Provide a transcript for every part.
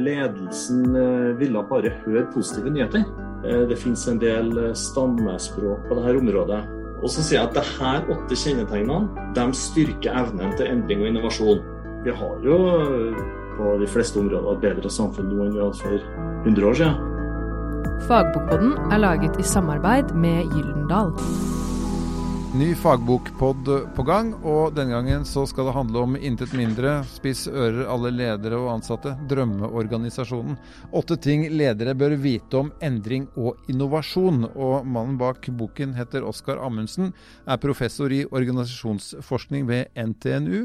ledelsen eh, ville bare høre positive nyheter. Eh, det finnes en del eh, stammespråk på dette området. Og så sier jeg at disse åtte kjennetegnene de styrker evnen til endring og innovasjon. Vi har jo på de fleste områder et bedre samfunn nå enn vi hadde for 100 år siden. Fagbokboden er laget i samarbeid med Gyldendal. Ny fagbokpod på gang, og denne gangen så skal det handle om intet mindre. Spiss ører alle ledere og ansatte. Drømmeorganisasjonen. Åtte ting ledere bør vite om endring og innovasjon. Og mannen bak boken heter Oskar Amundsen, er professor i organisasjonsforskning ved NTNU,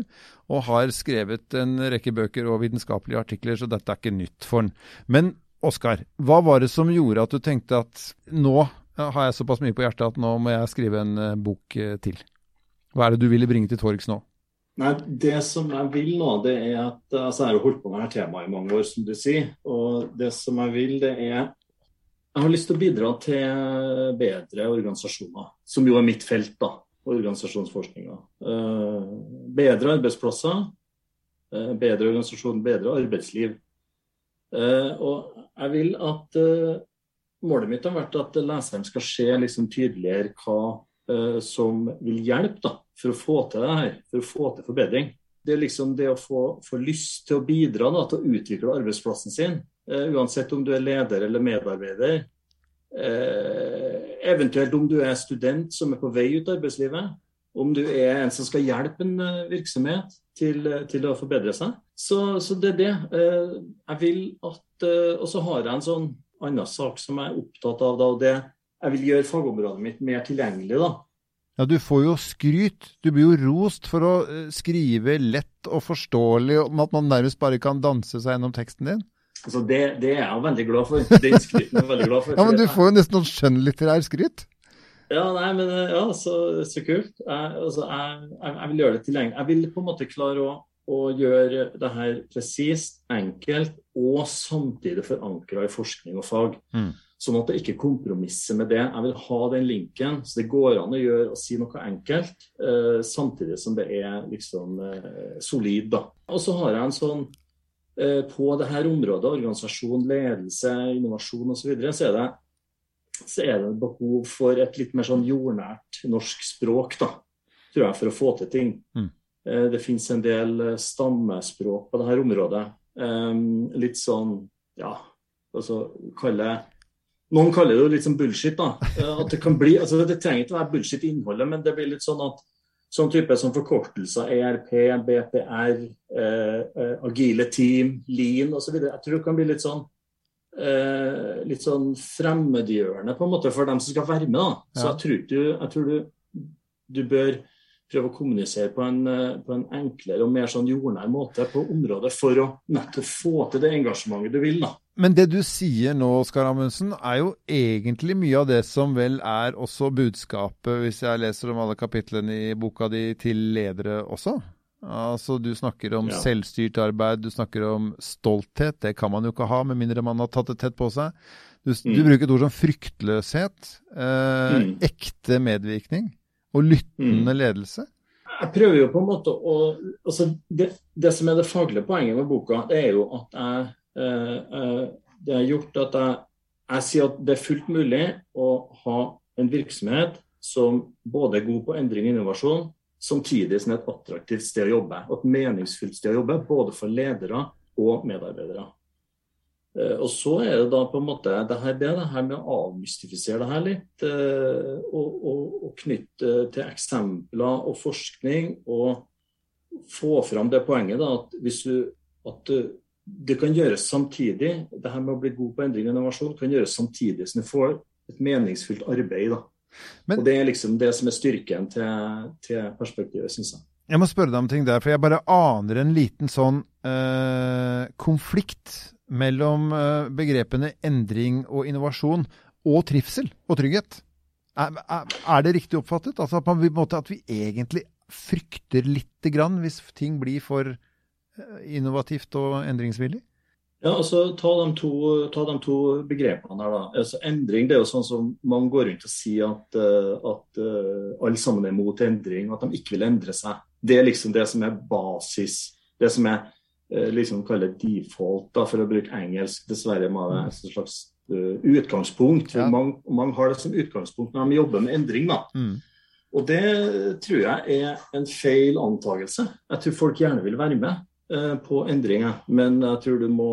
og har skrevet en rekke bøker og vitenskapelige artikler, så dette er ikke nytt for han. Men Oskar, hva var det som gjorde at du tenkte at nå har jeg såpass mye på hjertet at nå må jeg skrive en uh, bok uh, til. Hva er det du ville bringe til torgs nå? Nei, Det som jeg vil nå, det er at altså Jeg har jo holdt på med dette temaet i mange år, som du sier. Og det som jeg vil, det er Jeg har lyst til å bidra til bedre organisasjoner, som jo er mitt felt, da. Organisasjonsforskninga. Bedre arbeidsplasser, bedre organisasjon, bedre arbeidsliv. og jeg vil at målet mitt har vært at leseren skal se liksom tydeligere hva uh, som vil hjelpe da, for å få til det her, for å få til forbedring. Det er liksom det å få, få lyst til å bidra da, til å utvikle arbeidsplassen sin, uh, uansett om du er leder eller medarbeider. Uh, eventuelt om du er student som er på vei ut av arbeidslivet. Om du er en som skal hjelpe en virksomhet til, til å forbedre seg. Så, så, det er det. Jeg vil at Og så har jeg en sånn annen sak som jeg er opptatt av, da, og det jeg vil gjøre fagområdet mitt mer tilgjengelig. da. Ja, Du får jo skryt. Du blir jo rost for å eh, skrive lett og forståelig, om at man nærmest bare kan danse seg gjennom teksten din. Altså, det, det, er jeg veldig glad for. Den skryten er jeg veldig glad for. ja, Men du får jo nesten noen skjønnlitterær skryt. Ja, nei, men eh, ja, så, så kult. Jeg, altså, jeg, jeg, vil gjøre det tilgjengelig. Jeg vil på en måte klare å og gjøre det her presist, enkelt og samtidig forankra i forskning og fag. Mm. Sånn at det ikke kompromisser med det. Jeg vil ha den linken, så det går an å gjøre og si noe enkelt, eh, samtidig som det er liksom eh, solid. da. Og så har jeg en sånn eh, På dette området, organisasjon, ledelse, innovasjon osv., så, videre, så, er det, så er det behov for et litt mer sånn jordnært norsk språk, da, tror jeg, for å få til ting. Mm. Eh, det finnes en del eh, stammespråk på dette området. Litt sånn, ja altså kalle Noen kaller det jo litt sånn bullshit. da, eh, at Det kan bli, altså det trenger ikke å være bullshit i innholdet, men det blir litt sånn at sånn type som forkortelser, ERP, BPR, eh, agile team, Lean osv. Jeg tror det kan bli litt sånn eh, litt sånn fremmedgjørende på en måte for dem som skal være med. da. Så jeg tror, du, jeg tror du, du bør prøve å kommunisere på en, eh, på en, enklere og mer sånn jordnær måte på området for å nettopp få til det engasjementet du vil. da. Men det du sier nå, Oskar Amundsen, er jo egentlig mye av det som vel er også budskapet, hvis jeg leser om alle kapitlene i boka di, til ledere også? Altså, Du snakker om ja. selvstyrt arbeid, du snakker om stolthet. Det kan man jo ikke ha, med mindre man har tatt det tett på seg. Du, mm. du bruker et ord som fryktløshet. Eh, mm. Ekte medvirkning og lyttende mm. ledelse? Jeg prøver jo på en måte å altså det, det, som er det faglige poenget med boka, det er jo at jeg eh, eh, Det har gjort at jeg, jeg sier at det er fullt mulig å ha en virksomhet som både er god på endring og innovasjon, samtidig som et attraktivt sted å jobbe. Og et meningsfylt sted å jobbe, både for ledere og medarbeidere. Eh, og så er det da på en måte det her, det, det her med å avmystifisere det her litt. Eh, og, og, og, knytte til eksempler og forskning. Og få fram det poenget da, at hvis du at det kan gjøres samtidig. Det her med å bli god på endring og innovasjon kan gjøres samtidig som du får et meningsfylt arbeid. da. Men, og Det er liksom det som er styrken til, til perspektivet, syns jeg. Jeg må spørre deg om ting der, for jeg bare aner en liten sånn øh, konflikt mellom eh, begrepene endring og innovasjon og trivsel og trygghet. Er, er, det riktig oppfattet? Altså at, man, at vi egentlig frykter lite grann hvis ting blir for eh, innovativt og endringsvillig? Ja, altså Ta de to, ta de to begrepene her. da. Altså, endring det er jo sånn som man går rundt og sier at, uh, at alle sammen er mot endring, at de ikke vil endre seg. Det er liksom det som er basis. Det som er eh, liksom kalle default, da, for å bruke engelsk. Dessverre må det et slags uh, utgangspunkt. Ja. Mange, mange har det som utgangspunkt når de jobber med endring. da. Mm. Og det tror jeg er en feil antakelse. Jeg tror folk gjerne vil være med uh, på endringer, men jeg tror du må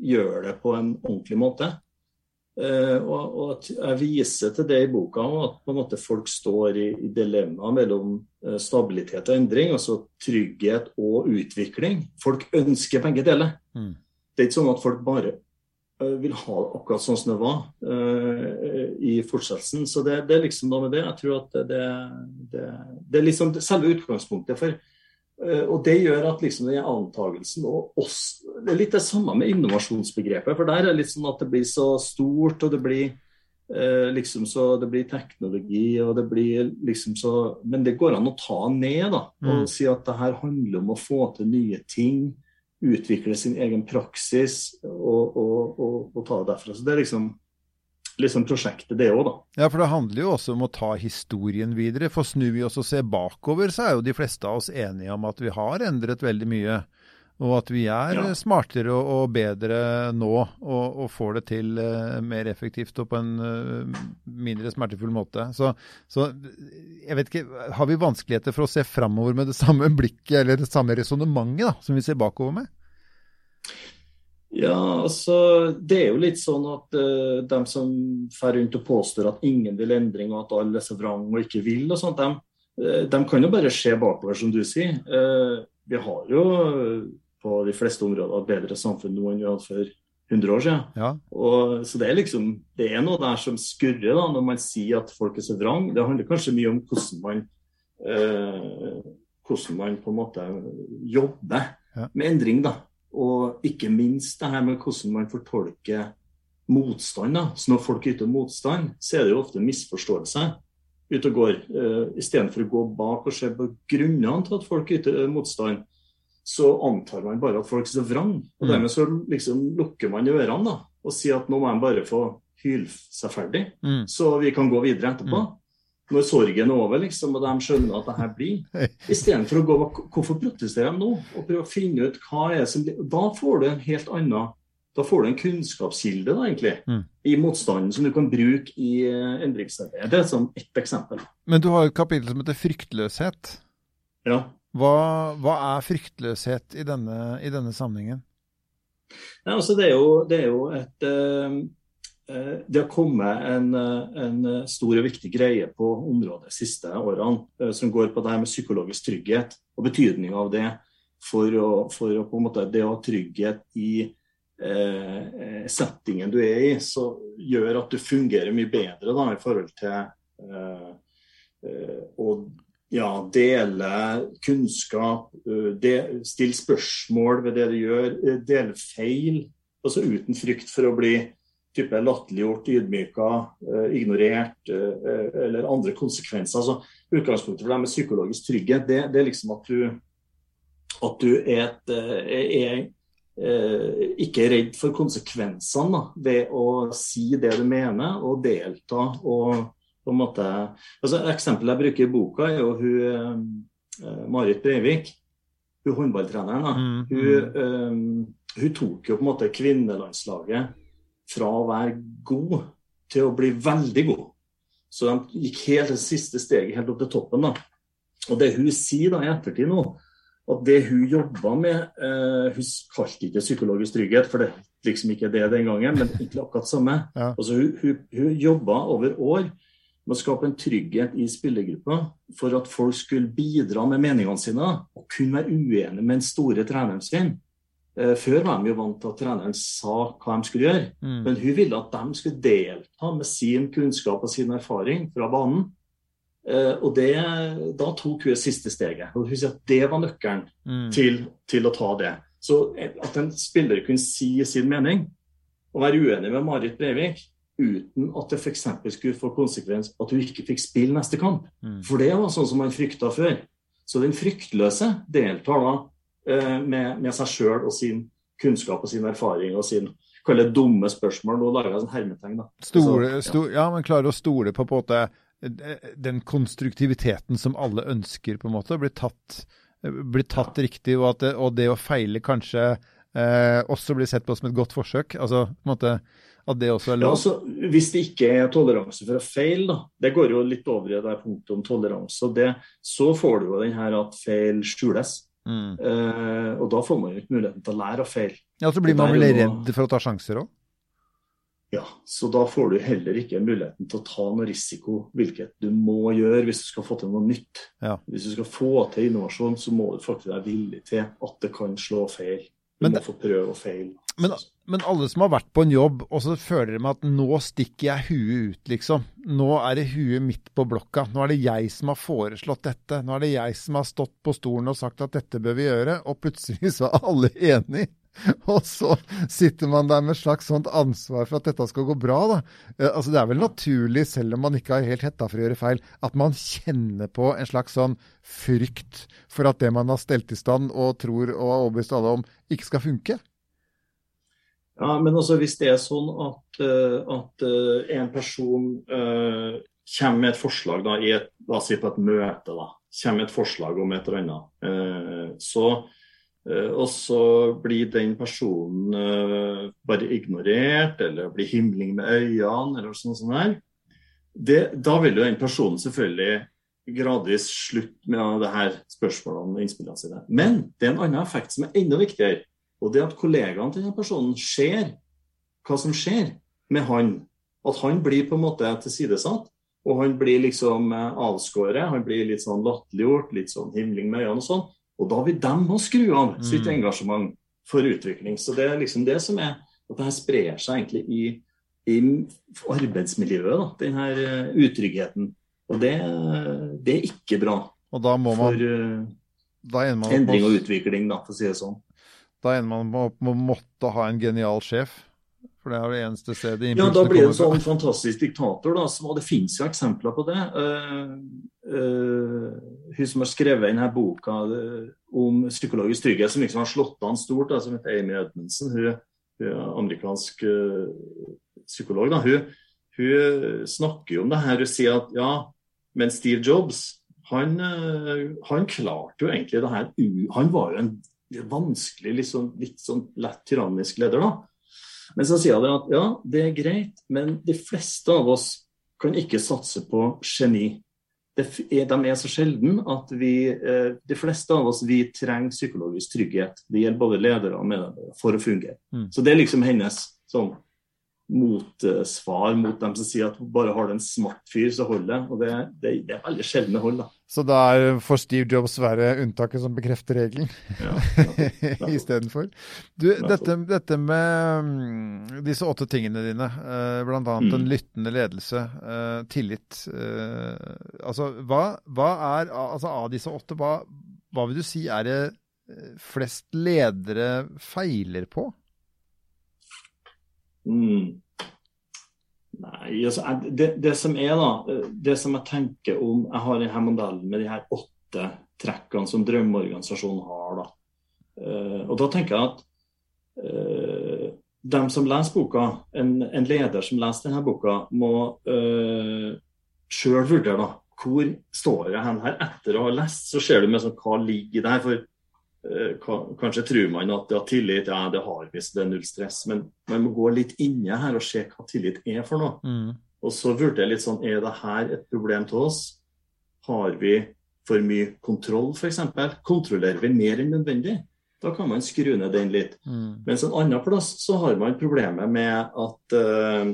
gjøre det på en ordentlig måte. Eh, og, og at jeg viser til det i boka, at på en måte folk står i, i dilemma mellom eh, stabilitet og endring, altså trygghet og utvikling. Folk ønsker begge deler. Mm. Det er ikke sånn at folk bare eh, vil ha det akkurat sånn som det var uh, i fortsettelsen. Så det, det er liksom noe med det. Jeg tror at det, det, det, det er liksom selve utgangspunktet for uh, Og det gjør at liksom den antagelsen og oss Det er litt det samme med innovasjonsbegrepet. For der er det litt sånn at det blir så stort, og det blir eh, liksom så det blir teknologi, og det blir liksom så Men det går an å ta ned, da. Og Mm. si at det her handler om å få til nye ting utvikle sin egen praksis og, og, og, og ta det derfra. Så Det er liksom, liksom prosjektet, det òg, da. Ja, for det handler jo også om å ta historien videre. For snur vi oss og ser bakover, så er jo de fleste av oss enige om at vi har endret veldig mye. Og at vi er Ja. smartere og, bedre nå, og, og får det til eh, mer effektivt og på en eh, mindre smertefull måte. Så, så jeg vet ikke, har vi vanskeligheter for å se framover med det samme blikket eller det samme resonnementet som vi ser bakover med? Ja, altså Det er jo litt sånn at uh, dem som fer rundt og påstår at ingen vil endring, og at alle er så vrang og ikke vil, og sånt, de, de kan jo bare se bakover, som du sier. Uh, vi har jo eh, på de fleste områder et bedre samfunn nå enn vi hadde for 100 år siden. Ja, Og, så det er liksom, det er noe der som skurrer da, når man sier at folk er så vrang. Det handler kanskje mye om hvordan man, eh, hvordan man på en måte jobber Ja. med endring. da. Og ikke minst det her med hvordan man fortolker motstand. da. Så når folk yter motstand, så er det jo ofte misforståelse ute og går. Uh, Istedenfor å gå bak og se på grunnene til at folk yter eh, motstand, så antar man bare at folk er så vrang. Og Mm. dermed så liksom lukker man ørene da, og sier at nå må de bare få hyle seg ferdig, mm. så vi kan gå videre etterpå. Når sorgen er over, liksom, og de skjønner at det her blir. Istedenfor å gå Hvorfor protesterer de nå? Og prøve å finne ut hva er som Da får du en helt annen da får du en kunnskapskilde da, egentlig, Mm. i motstanden som du kan bruke i uh, endringsarbeidet. Det er som ett eksempel. Men du har et kapittel som heter fryktløshet. Ja. Hva, hva er fryktløshet i denne, i denne sammenhengen? Ja, altså det, er jo, det er jo et eh, eh, Det har kommet en, eh, en stor og viktig greie på området de siste årene, eh, som går på det her med psykologisk trygghet og betydninga av det for å, for å på en måte det å ha trygghet i eh, settingen du er i, så gjør at du fungerer mye bedre da, i forhold til eh, å ja, dele kunnskap, eh, de, stille spørsmål ved det du gjør, eh, dele feil. Altså uten frykt for å bli type latterliggjort, ydmyka, eh, ignorert eller andre konsekvenser. Altså, utgangspunktet for det med psykologisk trygghet, det, det er liksom at du, at du er, et, er, er ikke er redd for konsekvensene da, ved å si det du mener og delta. og på en måte, altså Eksempelet jeg bruker i boka, er jo hun eh, Marit Breivik. Hun håndballtreneren. da, Mm, hun, um, hun tok jo på en måte kvinnelandslaget fra å være god til å bli veldig god. Så de gikk helt det siste steget helt opp til toppen. da. Og det hun sier da i ettertid nå, at det hun jobba med uh, Hun kalte ikke psykologisk trygghet, for det liksom ikke det den gangen, men egentlig akkurat samme. Ja. Altså, hun, hun, hun jobba over år med å skape en trygghet i spillergruppa for at folk skulle bidra med meningene sine og kunne være uenige med den store treneren sin. Eh, Før var de jo vant til at treneren sa hva de skulle gjøre, Mm. men hun ville at de skulle delta med sin kunnskap og sin erfaring fra banen. Eh, Og det, Da tok hun det siste steget. Og hun sier at det var nøkkelen Mm. til, til å ta det. Så at en spiller kunne si sin mening og være uenig med Marit Breivik uten at det f.eks. skulle få konsekvens at hun ikke fikk spille neste kamp. Mm. For det var sånn som man frykta før. Så den fryktløse deltar da eh, med, med seg sjøl og sin kunnskap og sin erfaring og sin Kall det dumme spørsmål. Nå lager jeg sånn hermetegn, da. Stole, Så, ja. sto, ja, men klarer å stole på, på en måte, eh, den konstruktiviteten som alle ønsker, på en måte, blir tatt blir tatt riktig, og, at det, og det å feile kanskje eh, også blir sett på som et godt forsøk? Altså på en måte at det også er Ja, altså, hvis det ikke er toleranse for å feile, da, det går jo litt over i det punktet om toleranse, det, så får du jo den her at feil skjules. Mm. Uh, og da får man jo ikke muligheten til å lære å feile. Ja, så blir man vel redd for å ta sjanser òg? Ja, så da får du heller ikke muligheten til å ta noe risiko, hvilket du må gjøre hvis du skal få til noe nytt. Ja. Hvis du skal få til innovasjon, så må du faktisk være villig til at det kan slå feil. Du Men må få prøve og feile. Men, men alle som har vært på en jobb, og så føler de at nå stikker jeg huet ut, liksom. Nå er det huet mitt på blokka. Nå er det jeg som har foreslått dette. Nå er det jeg som har stått på stolen og sagt at dette bør vi gjøre, og plutselig så er alle enige. Og så sitter man der med slags sånt ansvar for at dette skal gå bra, da. Eh, Altså Det er vel naturlig, selv om man ikke har helt hetta for å gjøre feil, at man kjenner på en slags sånn frykt for at det man har stelt i stand og tror og har overbevist alle om, ikke skal funke. Ja, men altså hvis det er sånn at, eh, at eh, en person uh, kommer med et forslag da, i et, la si på et møte, da, med et forslag om et eller annet, uh, så, uh, og så blir den personen bare ignorert, eller blir himling med øynene, eller sånn sånn her, det, da vil jo den personen selvfølgelig gradvis slutte med det her spørsmålene og innspillene sine. Men det er en annen effekt som er enda viktigere. Og det at kollegaene til denne personen ser hva som skjer med han. At han blir på en måte tilsidesatt. Og han blir liksom eh, avskåret. Han blir litt sånn latterliggjort, litt sånn himling med øynene og sånn. Og da vil de ha skru av sitt Mm. engasjement for utvikling. Så det er liksom det som er at det her sprer seg egentlig i, i arbeidsmiljøet, da, den her eh, utryggheten. Og det, det er ikke bra Og da må for man da man endring og utvikling, da, for å si det sånn. Da ender man opp med å måtte ha en genial sjef. For det er det eneste stedet Ja, da blir det en sånn fantastisk diktator, da. Som, og det finnes jo eksempler på det. Uh, uh, hun som har skrevet denne boka uh, om psykologisk trygghet, som liksom har slått an stort, da, som heter Amy Edmundsen. Hun, hun er amerikansk uh, psykolog. Da. Hun, hun snakker jo om det her. Hun sier at ja, men Steve Jobs han, han klarte jo egentlig det her. Han var jo en vanskelig, liksom, litt sånn lett tyrannisk leder, da. Men så sier jeg at ja, det er greit, men de fleste av oss kan ikke satse på geni. Det er, de er så sjelden at vi, eh, de fleste av oss vi trenger psykologisk trygghet. Det gjelder både ledere og medarbeidere for å fungere. Mm. Så det er liksom hennes sånn motsvar mot dem som sier at bare har du en smart fyr, så holder det. Og det, det, det er veldig sjeldne hold, da. Så da er får Steve Jobs være unntaket som bekrefter regelen Ja, istedenfor. Du, dette, dette med mm, disse åtte tingene dine, eh, bl.a. Mm. en lyttende ledelse, eh, tillit eh, Altså, hva, hva er altså, Av disse åtte, hva, hva vil du si er det flest ledere feiler på? Mm. Nei, altså, det, det som er da, eh, det som jeg tenker om Jeg har denne modellen med de her åtte trekkene som drømmeorganisasjonen har. da. Uh, og da tenker jeg at uh, dem som leser boka, en, en leder som leser denne boka, må uh, sjøl vurdere da, hvor står jeg hen her etter å ha lest. Så ser du med sånn, hva ligger der. for Eh, Kanskje tror man at ja, tillit ja, det har vi, så det er null stress. Men man må gå litt inne her og se hva tillit er for noe. Mm. Og så vurdere litt sånn, er det her et problem til oss? Har vi for mye kontroll, f.eks.? Kontrollerer vi mer enn nødvendig? Da kan man skru ned den litt. Mm. Mens en annen plass så har man problemet med at uh,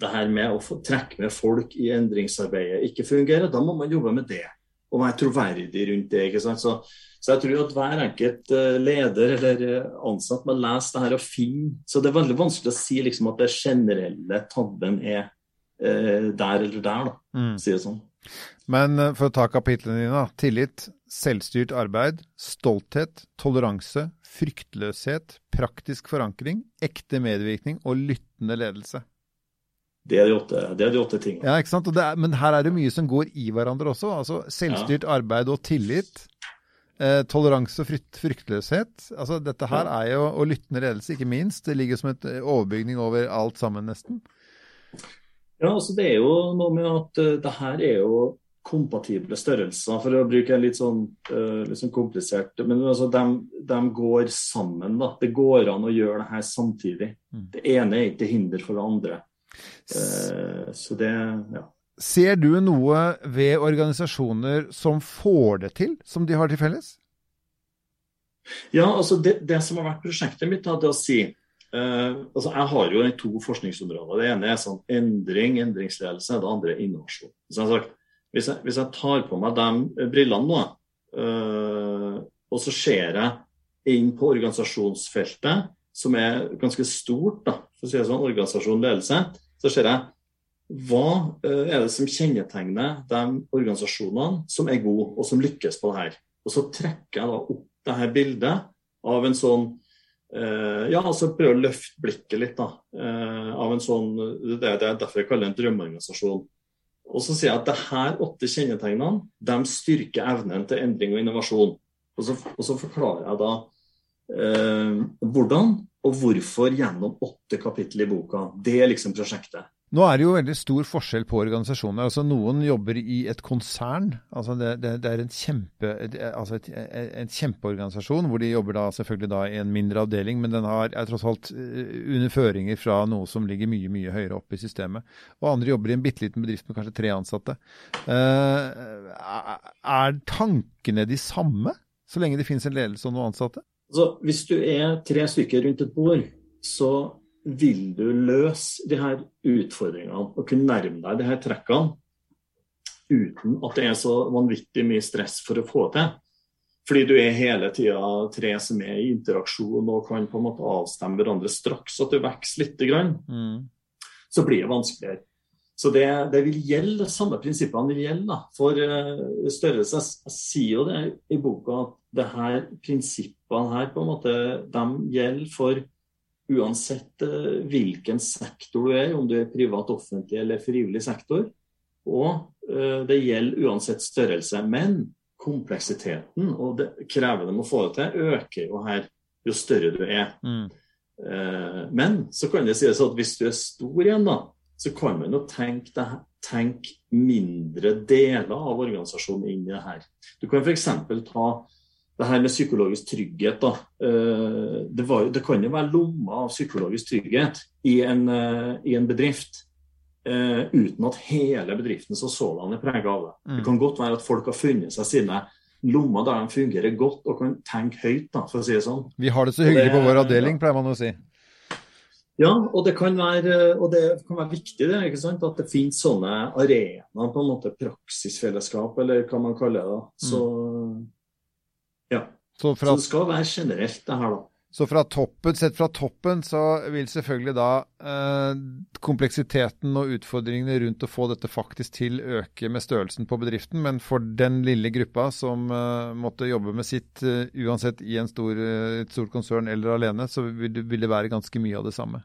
det her med å få trekke med folk i endringsarbeidet ikke fungerer. Da må man jobbe med det, og være troverdig rundt det. ikke sant? Så, så jeg tror at hver enkelt eh, leder eller eh, ansatt må lese det her og finne Så det er veldig vanskelig å si liksom at det generelle tabben er eh, der eller der, da, Mm. si det sånn. Men for å ta kapitlene dine. Tillit, selvstyrt arbeid, stolthet, toleranse, fryktløshet, praktisk forankring, ekte medvirkning og lyttende ledelse. Det er de åtte, det er de åtte tingene. Ja, ikke sant? Er, men her er det mye som går i hverandre også. Altså selvstyrt arbeid og tillit. Eh, toleranse og frykt, fryktløshet. Altså Dette her er jo, og lyttende ledelse, ikke minst. Det ligger som et eh, overbygning over alt sammen, nesten. Ja, altså Det er jo noe med at uh, det her er jo kompatible størrelser, for å bruke en litt sånn, uh, litt sånn komplisert Men altså, de, de, går sammen. da. Det går an å gjøre det her samtidig. Mm. Det ene er ikke hinder for det andre. Uh, så det, ja. Ser du noe ved organisasjoner som får det til, som de har til felles? Ja, altså det, det som har vært prosjektet mitt, det å si uh, altså Jeg har jo to forskningsområder. Det ene er sånn endring, endringsledelse. Det andre er innovasjon. Så jeg har sagt, hvis jeg, hvis jeg, tar på meg de brillene nå, uh, og så ser jeg inn på organisasjonsfeltet, som er ganske stort, da, for å si det sånn, organisasjon ledelse, så ser jeg hva øh, er det som kjennetegner de organisasjonene som er gode, og som lykkes på det her. Og så trekker jeg da opp det her bildet av en sånn øh, ja, altså prøve å løfte blikket litt. da, av en sånn, Det er derfor jeg kaller det en drømmeorganisasjon. Og så sier jeg at det her åtte kjennetegnene de styrker evnen til endring og innovasjon. Og så, og så forklarer jeg da eh, hvordan og hvorfor gjennom åtte kapittel i boka. Det er liksom prosjektet. Nå er det jo veldig stor forskjell på organisasjoner. Altså Noen jobber i et konsern. altså Det, det, det er en, kjempe, altså et, en kjempeorganisasjon hvor de jobber da selvfølgelig da i en mindre avdeling, men den har, er tross alt eh, under føringer fra noe som ligger mye mye høyere oppe i systemet. Og andre jobber i en bitte liten bedrift med kanskje tre ansatte. Uh, er tankene de samme, så lenge det finnes en ledelse og noen ansatte? Altså, hvis du er tre stykker rundt et bord, så vil du løse de her utfordringene og kunne nærme deg de her trekkene uten at det er så vanvittig mye stress for å få til. Fordi du er hele tida tre som er i interaksjon og kan på en måte avstemme hverandre straks at du vokser litt, grann, mm. så blir det vanskeligere. Så det, det, vil gjelde, samme prinsippene vil gjelde da, for uh, størrelse. Jeg, sier jo det i boka at det her prinsippene her på en måte, de gjelder for uansett eh, hvilken sektor du er, om du er privat, offentlig eller frivillig sektor. Og eh, det gjelder uansett størrelse. Men kompleksiteten og det krevende med å få det til, øker jo her jo større du er. Mm. Eh, men så kan det sies at hvis du er stor igjen, da, så kan man jo tenke, tenke mindre deler av organisasjonen inn i det her. Du kan f.eks. ta det her med psykologisk trygghet. Da. Eh, det, var, det kan jo være lommer av psykologisk trygghet i en, eh, i en bedrift. Uh, uten at hele bedriften så sådan er prega av det. Mm. Det kan godt være at folk har funnet seg sine lommer der de fungerer godt og kan tenke høyt, da, for å si det sånn. Vi har det så hyggelig det, på vår avdeling, pleier man å si. Ja, og det kan være, og det kan være viktig det, ikke sant? at det finnes sånne arenaer, på en måte praksisfellesskap, eller hva man kaller det. Så, mm. Så, fra, så, det skal være generelt, det her, da. Så fra toppen, sett fra toppen så vil selvfølgelig da eh, kompleksiteten og utfordringene rundt å få dette faktisk til øke med størrelsen på bedriften. Men for den lille gruppa som eh, måtte jobbe med sitt uh, uansett i en stor, uh, et stort konsern eller alene, så vil, vil, det være ganske mye av det samme.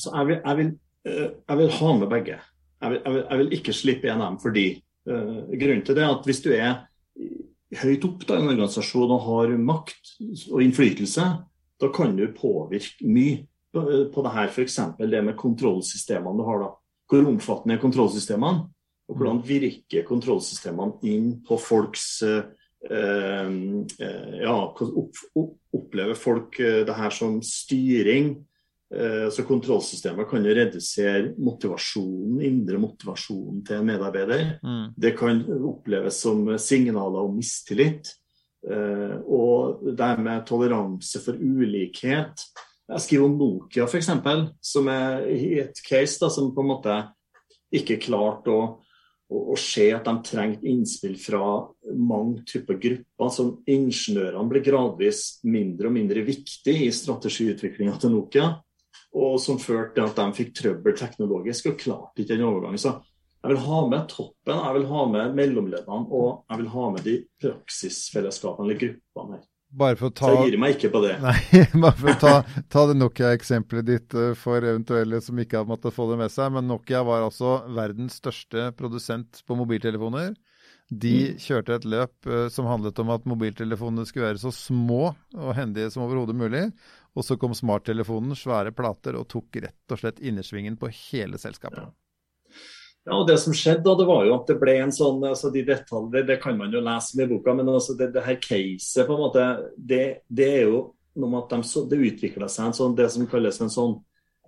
Så jeg vil, jeg vil, uh, jeg vil ha med begge. Jeg vil, jeg ikke slippe en av dem fordi grunnen til det er at hvis du er høyt opp da, i en organisasjon og har makt og innflytelse, da kan du påvirke mye på det her. F.eks. det med kontrollsystemene du har. da. Hvor omfattende er kontrollsystemene? Og hvordan virker kontrollsystemene inn på folks eh, eh Ja, opplever folk eh, det her som styring? Eh, så Kontrollsystemet kan jo redusere motivasjonen, indre motivasjonen til en medarbeider. Mm. Det kan oppleves som signaler om mistillit. Eh, og dermed toleranse for ulikhet. Jeg skriver om Nokia f.eks., som er et case da, som på en måte ikke klarte å, å, å, se at de trengte innspill fra mange typer grupper. Så ingeniørene ble gradvis mindre og mindre viktig i strategiutviklinga til Nokia og som førte til at de fikk trøbbel teknologisk og klarte ikke den overgangen. Så jeg vil ha med toppen, jeg vil ha med mellomleddene og jeg vil ha med de praksisfellesskapene eller gruppene her. Bare for å ta... Så jeg gir meg ikke på det. Nei, bare for å ta, ta det Nokia-eksempelet ditt eh, for eventuelle som ikke har måttet få det med seg. Men Nokia var altså verdens største produsent på mobiltelefoner. De mm. kjørte et løp uh, som handlet om at mobiltelefonene skulle være så små og hendige som overhodet mulig. Og så kom smarttelefonen, svære plater, og tok rett og slett innersvingen på hele selskapet. Ja. Ja, og Det som skjedde, da, det var jo at det ble en sånn altså De detaljer det kan man jo lese med i boka, men altså det, det her caset, på en måte, det, det er jo noe med at de, det utvikla seg en sånn, det som kalles en sånn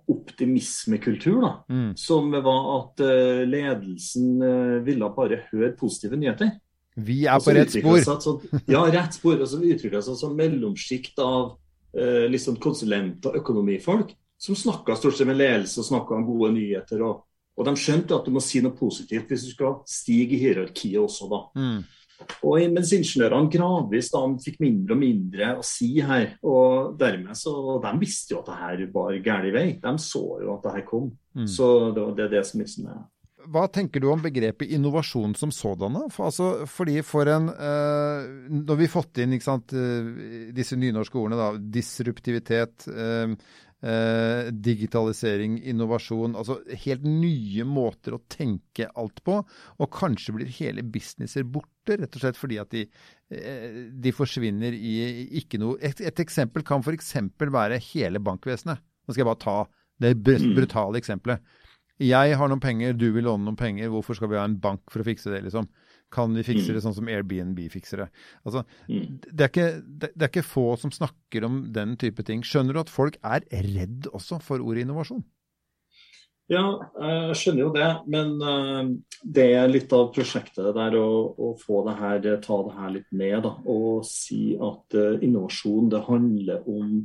optimismekultur. da, mm. Som var at uh, ledelsen uh, ville bare høre positive nyheter. Vi er på rett spor. Sånn, ja, rett spor. Og så utvikla seg som mellomsjikt av uh, liksom konsulenter og økonomifolk som snakka stort sett med ledelse og snakka om gode nyheter. Og, og, de skjønte at du må si noe positivt hvis du skal stige i hierarkiet også, da. Mm. Og Mens ingeniørene gradvis da fikk mindre og mindre å si her. og dermed så, De visste jo at det her var gæren vei. De så jo at det her kom. Mm. Så det, det er det som liksom er hva tenker du om begrepet innovasjon som sådan? For, altså, fordi for en eh, Når vi har fått inn sant, eh, disse nynorske ordene, da, disruptivitet, eh, eh, digitalisering, innovasjon. Altså helt nye måter å tenke alt på. Og kanskje blir hele businesser borte, rett og slett fordi at de, eh, de forsvinner i ikke noe Et, et eksempel kan f.eks. være hele bankvesenet. Nå skal jeg bare ta det mm. brutale eksempelet. Jeg har noen penger, du vil låne noen penger. Hvorfor skal vi ha en bank for å fikse det, liksom? Kan vi fikse det mm. sånn som Airbnb fikser det? Altså, mm. det, er ikke, det, det, er ikke, få som snakker om den type ting. Skjønner du at folk er redd også for ordet innovasjon? Ja, jeg skjønner jo det. Men eh, det er litt av prosjektet der å, å få det her, ta det her litt ned. Da, og si at eh, innovasjon det handler om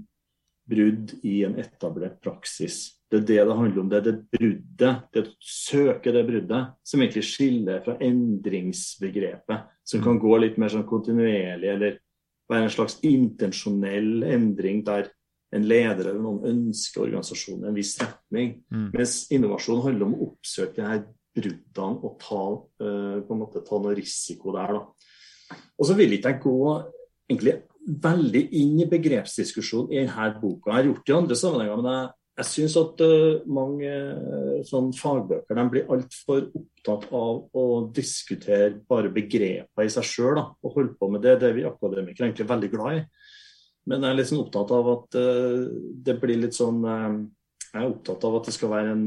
brudd i en etablert praksis. Det er det det handler om. Det er det bruddet, det å søke det bruddet, som egentlig skiller fra endringsbegrepet, som kan gå litt mer sånn kontinuerlig, eller være en slags intensjonell endring der en leder eller noen ønsker organisasjonen en viss retning. Mm. Mens innovasjon handler om å oppsøke de her bruddene og ta, uh, på en måte, ta noe risiko der. Da. Og så vil ikke jeg gå egentlig veldig inn i begrepsdiskusjonen i denne boka. Jeg har gjort det i andre sammenhenger, men jeg jeg syns at uh, mange uh, sånn fagbøker de blir altfor opptatt av å diskutere bare begreper i seg sjøl og holde på med det. Det er vi akademikere egentlig veldig glad i. Men jeg er litt sånn opptatt av at uh, det blir litt sånn Jeg er opptatt av at det skal være en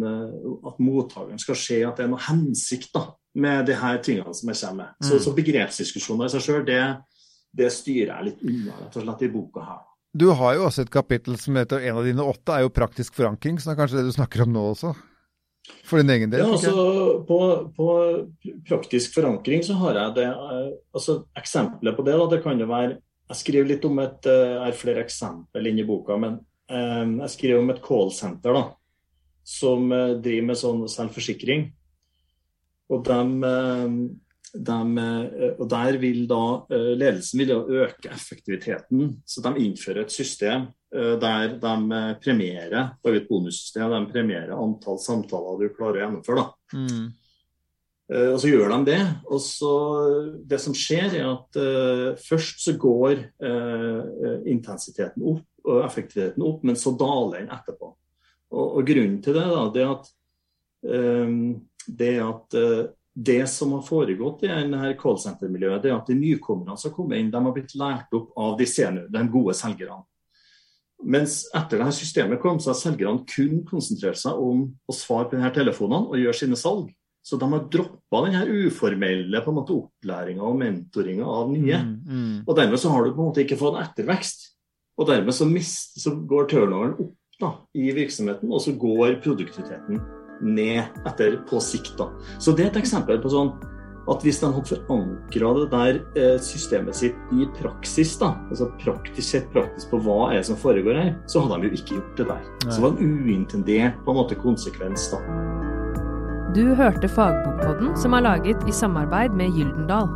at mottakeren skal se at det er noe hensikt da, med de her tingene som jeg kommer med. Så, mm. så begrepsdiskusjoner i seg sjøl, det, det, styrer jeg litt unna rett og slett i boka her. Du har jo også et kapittel som heter En av dine åtte er jo praktisk forankring, så det er kanskje det du snakker om nå også? For din egen del? Ja, altså på, på praktisk forankring så har jeg det eh, altså Eksempler på det da, det kan jo være Jeg skriver litt om et eh, Jeg har flere eksempler inni boka, men um, jeg skriver om et callsenter da, som driver med sånn selvforsikring. Og de de, eh, og Der vil da eh, ledelsen vil øke effektiviteten. Så de innfører et system eh, der de premierer og et bonussystem, de premierer antall samtaler du klarer å gjennomføre. Mm. Og så gjør de det. og så Det som skjer, er at uh, først så går uh, intensiteten opp og effektiviteten opp, men så daler den etterpå. Og, og Grunnen til det, da, det er at, um, det er at uh, det som har foregått i denne callsenter-miljøet, det er at de nykommerne som har kommet inn, de har blitt lært opp av de, senere, de gode selgerne. Mens etter dette systemet kom, så har selgerne kun konsentrert seg om å svare på denne telefonene og gjøre sine salg. Så de har droppa denne uformelle på en måte opplæringa og mentoringa av nye. Mm, mm. Og dermed så har du på en måte ikke fått ettervekst. Og dermed så, mist, så går turnoveren opp da, i virksomheten, og så går produktiviteten ned etter på sikt. da. Så det er et eksempel på sånn at hvis de hadde forankra det der eh, systemet sitt i praksis, da, altså praktisk sett praktisk på hva er det som foregår her, så hadde de jo ikke gjort det der. Nei. Så det var en uintendert på en måte konsekvens. da. Du hørte Fagbokpodden, som er laget i samarbeid med Gyldendal.